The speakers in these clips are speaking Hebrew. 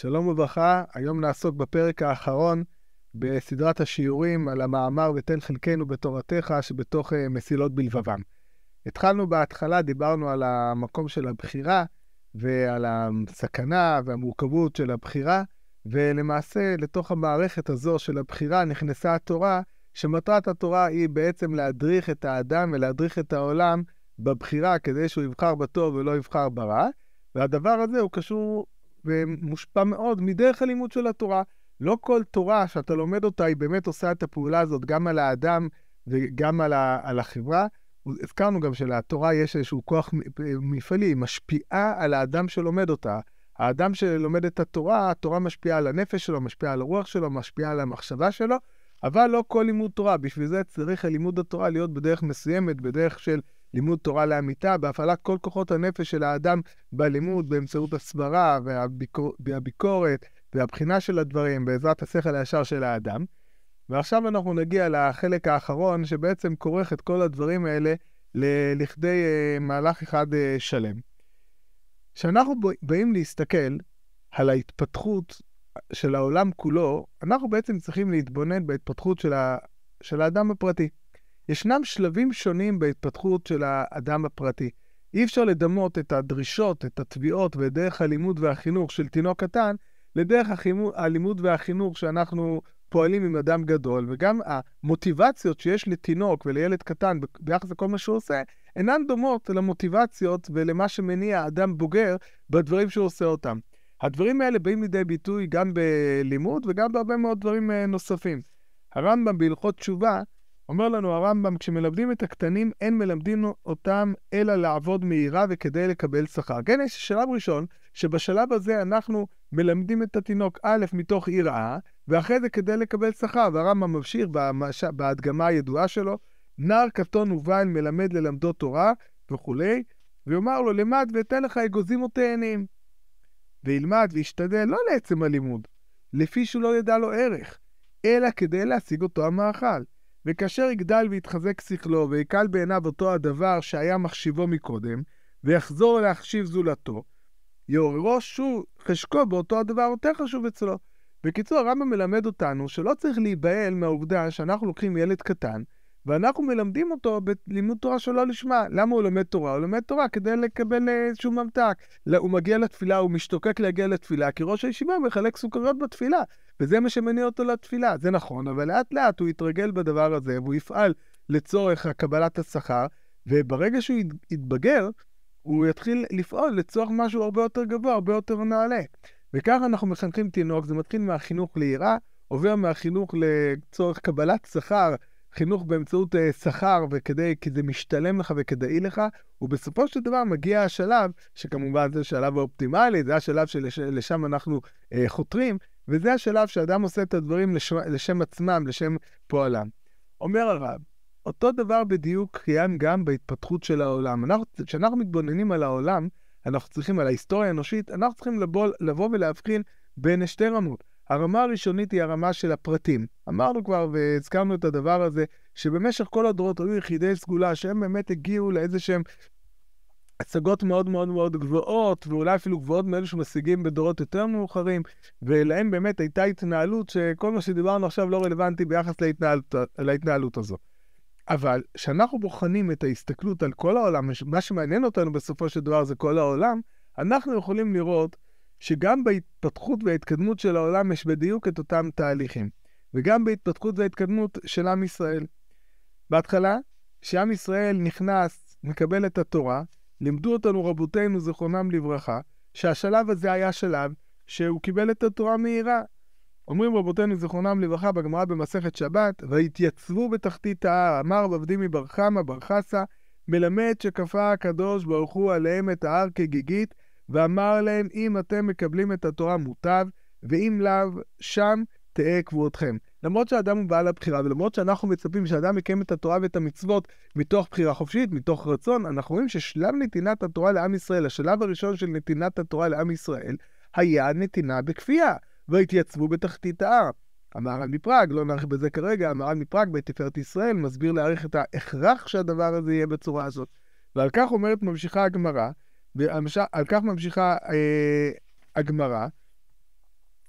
שלום וברכה, היום נעסוק בפרק האחרון בסדרת השיעורים על המאמר ותן חלקנו בתורתך שבתוך uh, מסילות בלבבם. התחלנו בהתחלה, דיברנו על המקום של הבחירה ועל הסכנה והמורכבות של הבחירה, ולמעשה לתוך המערכת הזו של הבחירה נכנסה התורה, שמטרת התורה היא בעצם להדריך את האדם ולהדריך את העולם בבחירה כדי שהוא יבחר בטוב ולא יבחר ברע, והדבר הזה הוא קשור ומושפע מאוד מדרך הלימוד של התורה. לא כל תורה שאתה לומד אותה, היא באמת עושה את הפעולה הזאת גם על האדם וגם על, ה, על החברה. הזכרנו גם שלתורה יש איזשהו כוח מפעלי, היא משפיעה על האדם שלומד אותה. האדם שלומד את התורה, התורה משפיעה על הנפש שלו, משפיעה על הרוח שלו, משפיעה על המחשבה שלו, אבל לא כל לימוד תורה. בשביל זה צריך לימוד התורה להיות בדרך מסוימת, בדרך של לימוד תורה לאמיתה, בהפעלת כל כוחות הנפש של האדם בלימוד, באמצעות הסברה והביקור, והביקורת והבחינה של הדברים, בעזרת השכל הישר של האדם. ועכשיו אנחנו נגיע לחלק האחרון, שבעצם כורך את כל הדברים האלה לכדי uh, מהלך אחד uh, שלם. כשאנחנו באים להסתכל על ההתפתחות של העולם כולו, אנחנו בעצם צריכים להתבונן בהתפתחות של, ה... של האדם הפרטי. ישנם שלבים שונים בהתפתחות של האדם הפרטי. אי אפשר לדמות את הדרישות, את התביעות ואת דרך הלימוד והחינוך של תינוק קטן לדרך הלימוד והחינוך שאנחנו פועלים עם אדם גדול, וגם המוטיבציות שיש לתינוק ולילד קטן ביחס לכל מה שהוא עושה, אינן דומות למוטיבציות ולמה שמניע אדם בוגר בדברים שהוא עושה אותם. הדברים האלה באים לידי ביטוי גם בלימוד וגם בהרבה מאוד דברים אה, נוספים. הרמב"ם בהלכות תשובה אומר לנו הרמב"ם, כשמלמדים את הקטנים, אין מלמדים אותם אלא לעבוד מהירה וכדי לקבל שכר. כן, יש שלב ראשון, שבשלב הזה אנחנו מלמדים את התינוק א', מתוך יראה, ואחרי זה כדי לקבל שכר. והרמב"ם ממשיך במש... בהדגמה הידועה שלו, נער קטון ובעל מלמד ללמדו תורה וכולי, ויאמר לו, למד ואתן לך אגוזים או תאנים. וילמד וישתדל לא לעצם הלימוד, לפי שהוא לא ידע לו ערך, אלא כדי להשיג אותו המאכל. וכאשר יגדל ויתחזק שכלו, ויקל בעיניו אותו הדבר שהיה מחשיבו מקודם, ויחזור להחשיב זולתו, יעוררו שוב חשקו באותו הדבר יותר חשוב אצלו. בקיצור, הרמב"ם מלמד אותנו שלא צריך להיבהל מהעובדה שאנחנו לוקחים ילד קטן, ואנחנו מלמדים אותו בלימוד תורה שלא לשמה. למה הוא לומד תורה? הוא לומד תורה כדי לקבל איזשהו ממתק. הוא מגיע לתפילה, הוא משתוקק להגיע לתפילה, כי ראש הישיבה מחלק סוכריות בתפילה. וזה מה שמניע אותו לתפילה. זה נכון, אבל לאט לאט הוא יתרגל בדבר הזה, והוא יפעל לצורך קבלת השכר, וברגע שהוא יתבגר, הוא יתחיל לפעול לצורך משהו הרבה יותר גבוה, הרבה יותר נעלה. וככה אנחנו מחנכים תינוק, זה מתחיל מהחינוך ליראה, עובר מהחינוך לצורך קבלת שכר, חינוך באמצעות uh, שכר, וכדי, כי זה משתלם לך וכדאי לך, ובסופו של דבר מגיע השלב, שכמובן זה השלב האופטימלי, זה השלב שלשם של, אנחנו uh, חותרים, וזה השלב שאדם עושה את הדברים לשם, לשם עצמם, לשם פועלם. אומר הרב, אותו דבר בדיוק קיים גם בהתפתחות של העולם. כשאנחנו מתבוננים על העולם, אנחנו צריכים, על ההיסטוריה האנושית, אנחנו צריכים לבוא, לבוא ולהבחין בין שתי רמות. הרמה הראשונית היא הרמה של הפרטים. אמרנו כבר והזכרנו את הדבר הזה, שבמשך כל הדורות היו יחידי סגולה, שהם באמת הגיעו לאיזה שהם השגות מאוד מאוד מאוד גבוהות, ואולי אפילו גבוהות מאלו שמשיגים בדורות יותר מאוחרים, ולהם באמת הייתה התנהלות שכל מה שדיברנו עכשיו לא רלוונטי ביחס להתנהלות, להתנהלות הזו. אבל כשאנחנו בוחנים את ההסתכלות על כל העולם, מה שמעניין אותנו בסופו של דבר זה כל העולם, אנחנו יכולים לראות שגם בהתפתחות וההתקדמות של העולם יש בדיוק את אותם תהליכים, וגם בהתפתחות וההתקדמות של עם ישראל. בהתחלה, כשעם ישראל נכנס, מקבל את התורה, לימדו אותנו רבותינו, זיכרונם לברכה, שהשלב הזה היה שלב שהוא קיבל את התורה מהירה. אומרים רבותינו, זיכרונם לברכה, בגמרא במסכת שבת, והתייצבו בתחתית ההר, אמר בבדימי בר חמא בר חסא, מלמד שכפה הקדוש ברוך הוא עליהם את ההר כגיגית, ואמר להם, אם אתם מקבלים את התורה מוטב, ואם לאו, שם תהא קבועתכם. למרות שהאדם הוא בעל הבחירה, ולמרות שאנחנו מצפים שאדם יקיים את התורה ואת המצוות מתוך בחירה חופשית, מתוך רצון, אנחנו רואים ששלב נתינת התורה לעם ישראל, השלב הראשון של נתינת התורה לעם ישראל, היה נתינה בכפייה, והתייצבו בתחתית ההר. המהר"ל מפראג, לא נאריך בזה כרגע, המהר"ל מפראג בתפארת ישראל מסביר להעריך את ההכרח שהדבר הזה יהיה בצורה הזאת. ועל כך אומרת ממשיכה הגמרא, ועל כך ממשיכה אה, הגמרא,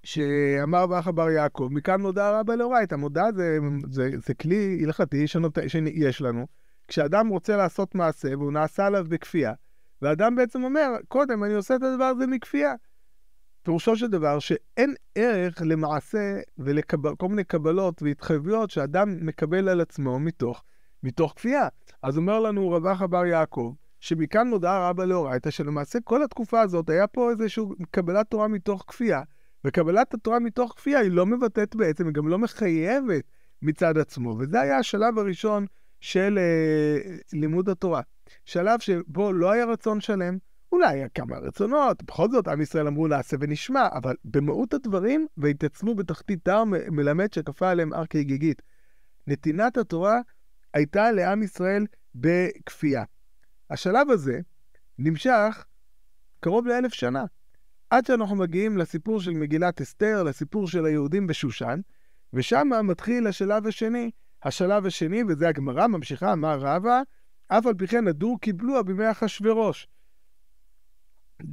שאמר באח בר יעקב, מכאן נודע רבה לאורייתא. מודע זה, זה, זה כלי הלכתי שיש לנו. כשאדם רוצה לעשות מעשה והוא נעשה עליו בכפייה, ואדם בעצם אומר, קודם אני עושה את הדבר הזה מכפייה. פירושו של דבר שאין ערך למעשה ולכל מיני קבלות והתחייבויות שאדם מקבל על עצמו מתוך, מתוך כפייה. אז אומר לנו רבח בר יעקב, שמכאן נודע רבה לאורייתא, שלמעשה כל התקופה הזאת היה פה איזושהי קבלת תורה מתוך כפייה, וקבלת התורה מתוך כפייה היא לא מבטאת בעצם, היא גם לא מחייבת מצד עצמו, וזה היה השלב הראשון של אה, לימוד התורה. שלב שבו לא היה רצון שלם, אולי היה כמה רצונות, בכל זאת עם ישראל אמרו נעשה ונשמע, אבל במהות הדברים, והתעצמו בתחתית תר מלמד שכפה עליהם הר כגיגית. נתינת התורה הייתה לעם ישראל בכפייה. השלב הזה נמשך קרוב לאלף שנה, עד שאנחנו מגיעים לסיפור של מגילת אסתר, לסיפור של היהודים בשושן, ושם מתחיל השלב השני. השלב השני, וזה הגמרא ממשיכה, אמר רבא, אף על פי כן הדור קיבלוה בימי אחשורוש.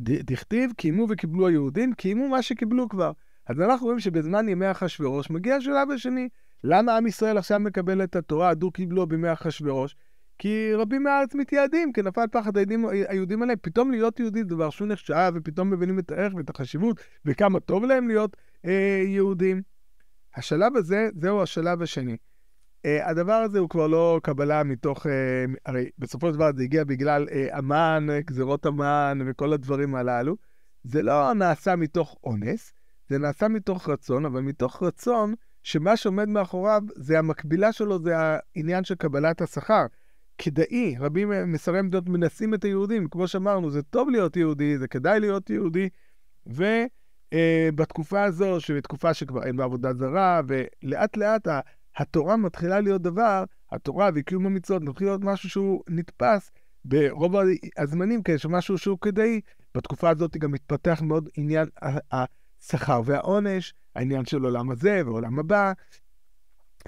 דכתיב, קיימו וקיבלו היהודים, קיימו מה שקיבלו כבר. אז אנחנו רואים שבזמן ימי אחשורוש מגיע השלב השני. למה עם ישראל עכשיו מקבל את התורה, הדור קיבלו בימי אחשורוש? כי רבים מהארץ מתייעדים, כי נפל פחד היהודים, היהודים עליהם. פתאום להיות יהודי זה דבר שהוא נחשב, ופתאום מבינים את הערך ואת החשיבות, וכמה טוב להם להיות אה, יהודים. השלב הזה, זהו השלב השני. אה, הדבר הזה הוא כבר לא קבלה מתוך, אה, הרי בסופו של דבר זה הגיע בגלל אה, המן, גזירות המן וכל הדברים הללו. זה לא נעשה מתוך אונס, זה נעשה מתוך רצון, אבל מתוך רצון שמה שעומד מאחוריו זה המקבילה שלו, זה העניין של קבלת השכר. כדאי, רבים משרי המדינות מנסים את היהודים, כמו שאמרנו, זה טוב להיות יהודי, זה כדאי להיות יהודי, ובתקופה הזו, שבתקופה שכבר אין בעבודה זרה, ולאט לאט התורה מתחילה להיות דבר, התורה וקיום המצוות מתחיל להיות משהו שהוא נתפס ברוב הזמנים משהו שהוא כדאי. בתקופה הזאת גם מתפתח מאוד עניין השכר והעונש, העניין של עולם הזה ועולם הבא,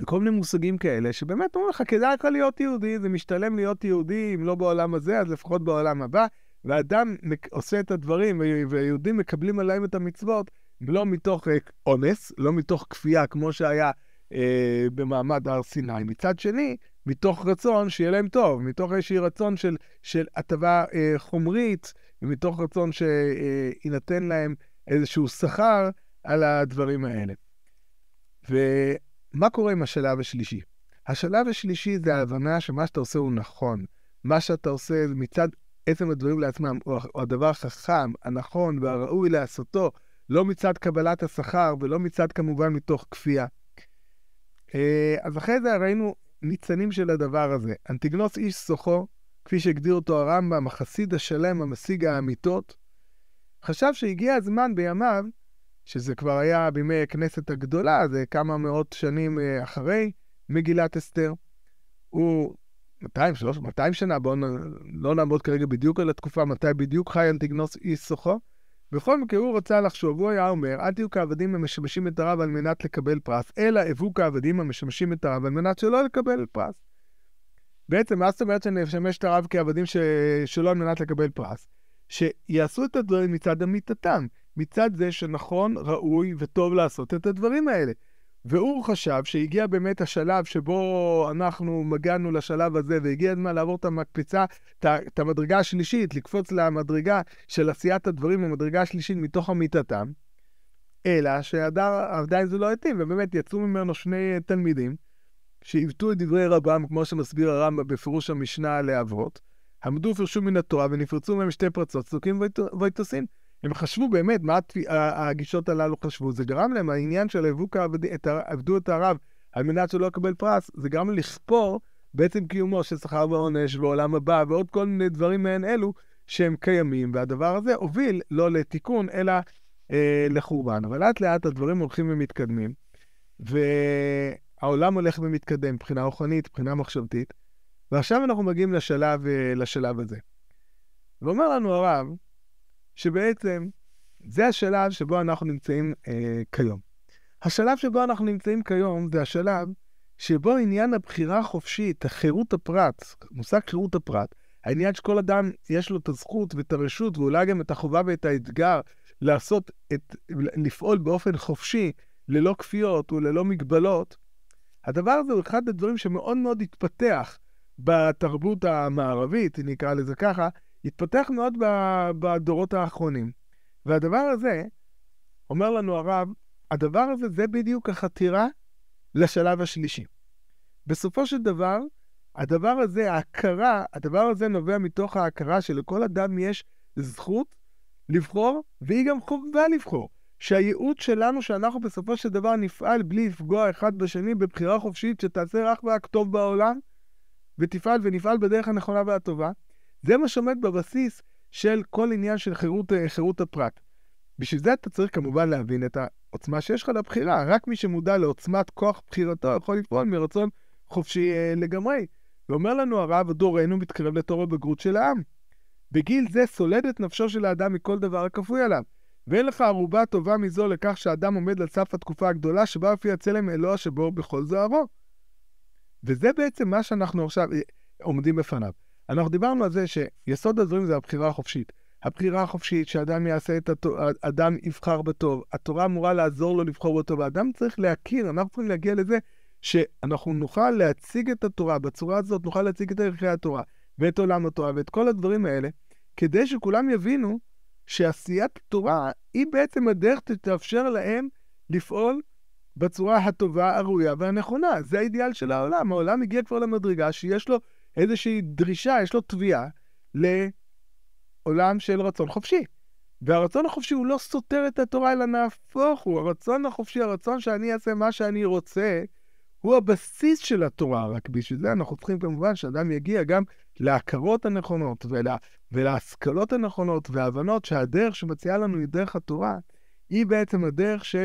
כל מיני מושגים כאלה, שבאמת אומרים לך, כדאי לך להיות יהודי, זה משתלם להיות יהודי, אם לא בעולם הזה, אז לפחות בעולם הבא. ואדם עושה את הדברים, ויהודים מקבלים עליהם את המצוות, לא מתוך אה, אונס, לא מתוך כפייה, כמו שהיה אה, במעמד הר סיני. מצד שני, מתוך רצון שיהיה להם טוב, מתוך איזשהי רצון של, של הטבה אה, חומרית, ומתוך רצון שיינתן להם איזשהו שכר על הדברים האלה. ומה קורה עם השלב השלישי? השלב השלישי זה ההבנה שמה שאתה עושה הוא נכון. מה שאתה עושה מצד עצם הדברים לעצמם, הוא הדבר החכם, הנכון והראוי לעשותו, לא מצד קבלת השכר ולא מצד כמובן מתוך כפייה. אה, אז אחרי זה ראינו ניצנים של הדבר הזה. אנטיגנוס איש סוחו, כפי שהגדיר אותו הרמב"ם, החסיד השלם, המשיג האמיתות, חשב שהגיע הזמן בימיו, שזה כבר היה בימי הכנסת הגדולה, זה כמה מאות שנים אה, אחרי מגילת אסתר. הוא 200, 300, 200 שנה, בואו לא נעמוד כרגע בדיוק על התקופה, מתי בדיוק חי אנטיגנוס איש סוחו. בכל מקרה הוא רצה לחשוב, הוא היה אומר, אל תהיו כעבדים המשמשים את הרב על מנת לקבל פרס, אלא הבו כעבדים המשמשים את הרב על מנת שלא לקבל פרס. בעצם, מה זאת אומרת שנשמש את הרב כעבדים ש... שלא על מנת לקבל פרס? שיעשו את הדברים מצד אמיתתם, מצד זה שנכון, ראוי וטוב לעשות את הדברים האלה. והוא חשב שהגיע באמת השלב שבו אנחנו מגענו לשלב הזה, והגיע הזמן לעבור את המקפצה, את המדרגה השלישית, לקפוץ למדרגה של עשיית הדברים במדרגה השלישית מתוך אמיתתם, אלא שעדיין זה לא התאים, ובאמת יצאו ממנו שני תלמידים שעיוותו את דברי רבם, כמו שמסביר הרמב"ם בפירוש המשנה לאבות, עמדו ופרשו מן התורה ונפרצו מהם שתי פרצות, צדוקים ויתוסין. הם חשבו באמת, מה הגישות הללו חשבו? זה גרם להם, העניין של עבדו את הרב על מנת שלא יקבל פרס, זה גרם לכפור בעצם קיומו של שכר ועונש ועולם הבא ועוד כל מיני דברים מעין אלו שהם קיימים, והדבר הזה הוביל לא לתיקון, אלא אה, לחורבן. אבל לאט לאט הדברים הולכים ומתקדמים, והעולם הולך ומתקדם מבחינה רוחנית, מבחינה מחשבתית, ועכשיו אנחנו מגיעים לשלב, אה, לשלב הזה. ואומר לנו הרב, שבעצם זה השלב שבו אנחנו נמצאים אה, כיום. השלב שבו אנחנו נמצאים כיום זה השלב שבו עניין הבחירה החופשית, חירות הפרט, מושג חירות הפרט, העניין שכל אדם יש לו את הזכות ואת הרשות ואולי גם את החובה ואת האתגר לעשות את, לפעול באופן חופשי, ללא כפיות וללא מגבלות, הדבר הזה הוא אחד הדברים שמאוד מאוד התפתח בתרבות המערבית, נקרא לזה ככה, התפתח מאוד בדורות האחרונים. והדבר הזה, אומר לנו הרב, הדבר הזה זה בדיוק החתירה לשלב השלישי. בסופו של דבר, הדבר הזה, ההכרה, הדבר הזה נובע מתוך ההכרה שלכל אדם יש זכות לבחור, והיא גם חובה לבחור. שהייעוד שלנו, שאנחנו בסופו של דבר נפעל בלי לפגוע אחד בשני בבחירה חופשית שתעשה רק רק טוב בעולם, ותפעל ונפעל בדרך הנכונה והטובה, זה מה שעומד בבסיס של כל עניין של חירות, אה, חירות הפרט. בשביל זה אתה צריך כמובן להבין את העוצמה שיש לך לבחירה. רק מי שמודע לעוצמת כוח בחירתו יכול לפעול מרצון חופשי אה, לגמרי. ואומר לנו הרב, דורנו מתקרב לתור הבגרות של העם. בגיל זה סולד את נפשו של האדם מכל דבר הכפוי עליו. ואין לך ערובה טובה מזו לכך שאדם עומד על סף התקופה הגדולה שבה הופיע צלם אלוה שבו בכל זוהרו. וזה בעצם מה שאנחנו עכשיו אה, עומדים בפניו. אנחנו דיברנו על זה שיסוד הדברים זה הבחירה החופשית. הבחירה החופשית, שאדם יעשה את הטוב, אדם יבחר בטוב. התורה אמורה לעזור לו לבחור בטוב. האדם צריך להכיר, אנחנו צריכים להגיע לזה שאנחנו נוכל להציג את התורה, בצורה הזאת נוכל להציג את ערכי התורה, ואת עולם התורה, ואת כל הדברים האלה, כדי שכולם יבינו שעשיית תורה היא בעצם הדרך שתאפשר להם לפעול בצורה הטובה, הראויה והנכונה. זה האידיאל של העולם. העולם הגיע כבר למדרגה שיש לו איזושהי דרישה, יש לו תביעה לעולם של רצון חופשי. והרצון החופשי הוא לא סותר את התורה, אלא נהפוך הוא. הרצון החופשי, הרצון שאני אעשה מה שאני רוצה, הוא הבסיס של התורה. רק בשביל זה אנחנו צריכים כמובן שאדם יגיע גם להכרות הנכונות ולה, ולהשכלות הנכונות וההבנות שהדרך שמציעה לנו היא דרך התורה, היא בעצם הדרך ש...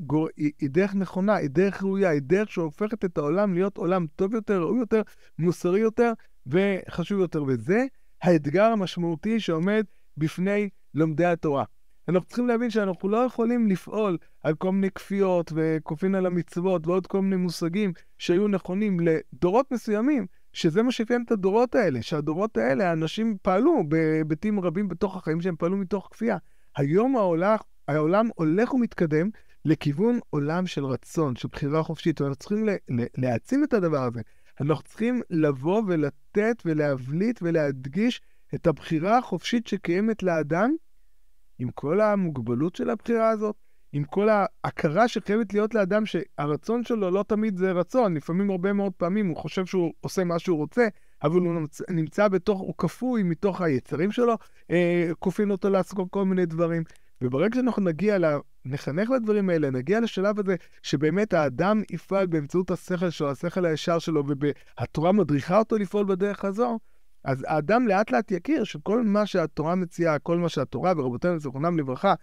גור... היא, היא דרך נכונה, היא דרך ראויה, היא דרך שהופכת את העולם להיות עולם טוב יותר, ראוי יותר, מוסרי יותר וחשוב יותר. וזה האתגר המשמעותי שעומד בפני לומדי התורה. אנחנו צריכים להבין שאנחנו לא יכולים לפעול על כל מיני כפיות וכופין על המצוות ועוד כל מיני מושגים שהיו נכונים לדורות מסוימים, שזה מה שאפיין את הדורות האלה, שהדורות האלה, האנשים פעלו בהיבטים רבים בתוך החיים שהם פעלו מתוך כפייה. היום העולם, העולם הולך ומתקדם לכיוון עולם של רצון, של בחירה חופשית, ואנחנו צריכים להעצים את הדבר הזה. אנחנו צריכים לבוא ולתת ולהבליט ולהדגיש את הבחירה החופשית שקיימת לאדם, עם כל המוגבלות של הבחירה הזאת, עם כל ההכרה שקיימת להיות לאדם שהרצון שלו לא תמיד זה רצון, לפעמים הרבה מאוד פעמים הוא חושב שהוא עושה מה שהוא רוצה, אבל הוא נמצא, נמצא בתוך, הוא כפוי מתוך היצרים שלו, אה, כופין אותו לעשות כל מיני דברים. וברגע שאנחנו נגיע, נחנך לדברים האלה, נגיע לשלב הזה שבאמת האדם יפעל באמצעות השכל שלו, השכל הישר שלו, והתורה מדריכה אותו לפעול בדרך הזו, אז האדם לאט לאט יכיר שכל מה שהתורה מציעה, כל מה שהתורה ורבותינו זכרונם לברכה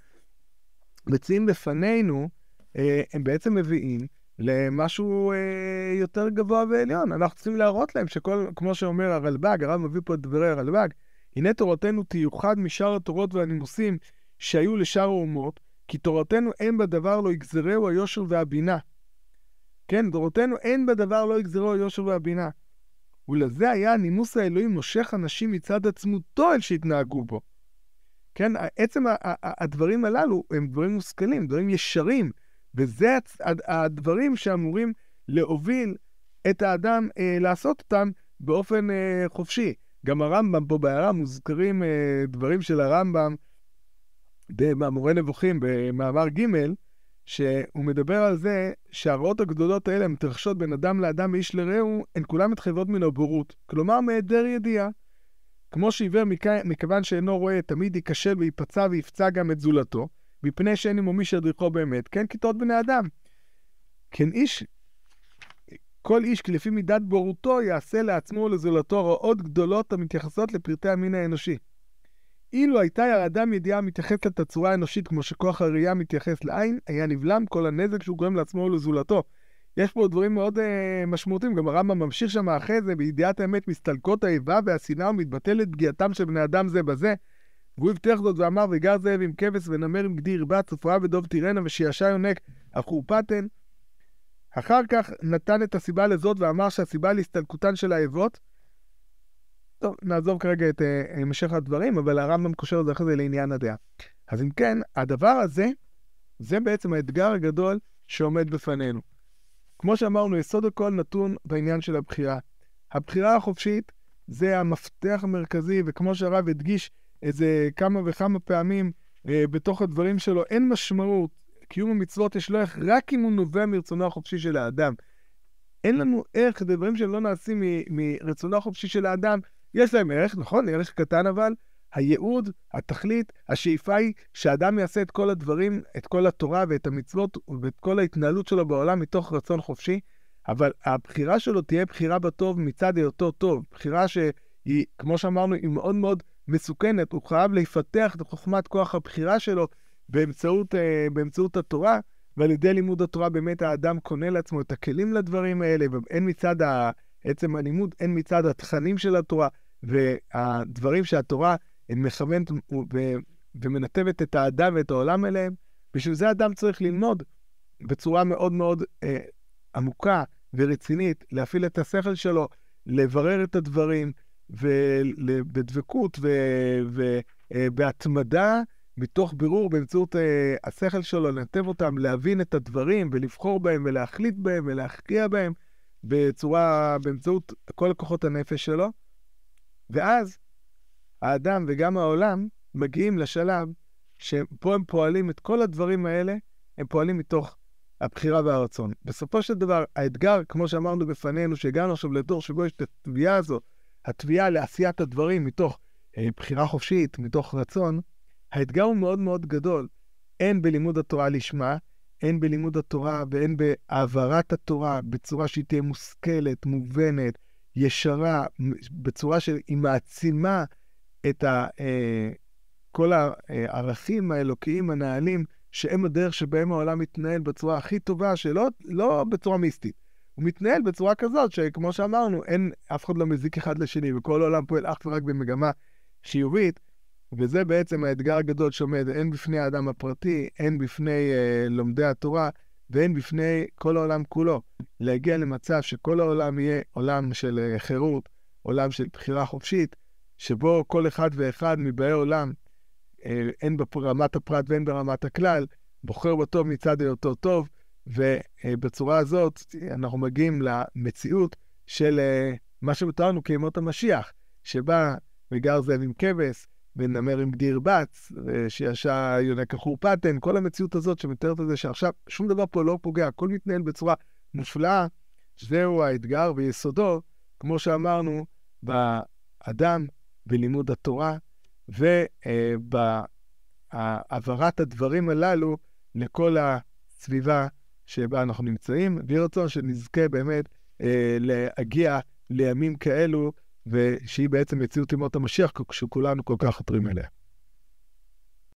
מציעים בפנינו, אה, הם בעצם מביאים למשהו אה, יותר גבוה ועליון. אנחנו צריכים להראות להם שכל, כמו שאומר הרלב"ג, הרב מביא פה את דברי הרלב"ג, הנה תורתנו תיוחד משאר התורות והנימוסים שהיו לשאר האומות, כי תורתנו אין בדבר לא יגזרהו היושר והבינה. כן, תורתנו אין בדבר לא יגזרהו היושר והבינה. ולזה היה הנימוס האלוהי מושך אנשים מצד עצמותו אל שהתנהגו בו. כן, עצם הדברים הללו הם דברים מושכלים, דברים ישרים, וזה הדברים שאמורים להוביל את האדם אה, לעשות אותם באופן אה, חופשי. גם הרמב"ם פה בהערה מוזכרים אה, דברים של הרמב"ם במאמורי נבוכים, במאמר ג', שהוא מדבר על זה שהרעות הגדולות האלה המתרחשות בין אדם לאדם ואיש לרעהו, הן כולן מתחייבות מן הבורות. כלומר, מהיעדר ידיעה. כמו שעיוור מכיוון שאינו רואה, תמיד ייכשל וייפצע ויפצע גם את זולתו, מפני שאין עמו מי שידריכו באמת, כן כיתות בני אדם. כן איש, כל איש כלפי מידת בורותו יעשה לעצמו ולזולתו רעות גדולות המתייחסות לפרטי המין האנושי. אילו הייתה האדם ידיעה מתייחסת לצורה האנושית כמו שכוח הראייה מתייחס לעין, היה נבלם כל הנזק שהוא גורם לעצמו ולזולתו. יש פה דברים מאוד uh, משמעותיים, גם הרמב"ם ממשיך שם אחרי זה, בידיעת האמת מסתלקות האיבה והשנאה ומתבטלת פגיעתם של בני אדם זה בזה. והוא הבטיח זאת ואמר, ויגר זאב עם כבש ונמר עם גדי ירבץ צופרה ודוב תירנה ושישע יונק על חורפתן. אחר כך נתן את הסיבה לזאת ואמר שהסיבה להסתלקותן של האיבות טוב, נעזוב כרגע את אה, המשך הדברים, אבל הרמב"ם קושר את זה אחרי זה לעניין הדעה. אז אם כן, הדבר הזה, זה בעצם האתגר הגדול שעומד בפנינו. כמו שאמרנו, יסוד הכל נתון בעניין של הבחירה. הבחירה החופשית זה המפתח המרכזי, וכמו שהרב הדגיש איזה כמה וכמה פעמים אה, בתוך הדברים שלו, אין משמעות. קיום המצוות יש לו איך רק אם הוא נובע מרצונו החופשי של האדם. אין לנו ערך, זה דברים שלא נעשים מרצונו החופשי של האדם. יש להם ערך, נכון, ערך קטן אבל, הייעוד, התכלית, השאיפה היא שאדם יעשה את כל הדברים, את כל התורה ואת המצוות ואת כל ההתנהלות שלו בעולם מתוך רצון חופשי, אבל הבחירה שלו תהיה בחירה בטוב מצד היותו טוב. בחירה שהיא, כמו שאמרנו, היא מאוד מאוד מסוכנת. הוא חייב לפתח את חוכמת כוח הבחירה שלו באמצעות, אה, באמצעות התורה, ועל ידי לימוד התורה באמת האדם קונה לעצמו את הכלים לדברים האלה, והן מצד עצם הלימוד, הן מצד התכנים של התורה, והדברים שהתורה מכוונת ומנתבת את האדם ואת העולם אליהם. בשביל זה אדם צריך ללמוד בצורה מאוד מאוד אה, עמוקה ורצינית, להפעיל את השכל שלו, לברר את הדברים, ובדבקות ובהתמדה, אה, מתוך בירור באמצעות אה, השכל שלו, לנתב אותם, להבין את הדברים ולבחור בהם ולהחליט בהם ולהכריע בהם בצורה, באמצעות כל כוחות הנפש שלו. ואז האדם וגם העולם מגיעים לשלב שפה הם פועלים את כל הדברים האלה, הם פועלים מתוך הבחירה והרצון. בסופו של דבר, האתגר, כמו שאמרנו בפנינו, שהגענו עכשיו לדור שבו יש את התביעה הזו, התביעה לעשיית הדברים מתוך אה, בחירה חופשית, מתוך רצון, האתגר הוא מאוד מאוד גדול. הן בלימוד התורה לשמה, הן בלימוד התורה והן בהעברת התורה בצורה שהיא תהיה מושכלת, מובנת, ישרה, בצורה שהיא מעצימה את ה, אה, כל הערכים האלוקיים, הנעלים, שהם הדרך שבהם העולם מתנהל בצורה הכי טובה, שלא לא בצורה מיסטית. הוא מתנהל בצורה כזאת שכמו שאמרנו, אין, אף אחד לא מזיק אחד לשני, וכל העולם פועל אך ורק במגמה חיובית, וזה בעצם האתגר הגדול שעומד הן בפני האדם הפרטי, הן בפני אה, לומדי התורה, והן בפני כל העולם כולו. להגיע למצב שכל העולם יהיה עולם של אה, חירות, עולם של בחירה חופשית, שבו כל אחד ואחד מבאי עולם, אה, הן ברמת הפרט והן ברמת הכלל, בוחר בטוב מצד היותו טוב, ובצורה הזאת אנחנו מגיעים למציאות של אה, מה שמותר כימות המשיח, שבה וגר זאב עם כבש, ונמר עם גדיר בץ, שישע יונק החורפתן, כל המציאות הזאת שמתארת את זה שעכשיו שום דבר פה לא פוגע, הכל מתנהל בצורה מופלאה, זהו האתגר ויסודו, כמו שאמרנו, באדם, בלימוד התורה, ובהעברת הדברים הללו לכל הסביבה שבה אנחנו נמצאים. ויהי רצון שנזכה באמת אה, להגיע לימים כאלו, ושהיא בעצם מציאות ימות המשיח, שכולנו כל כך חותרים אליה.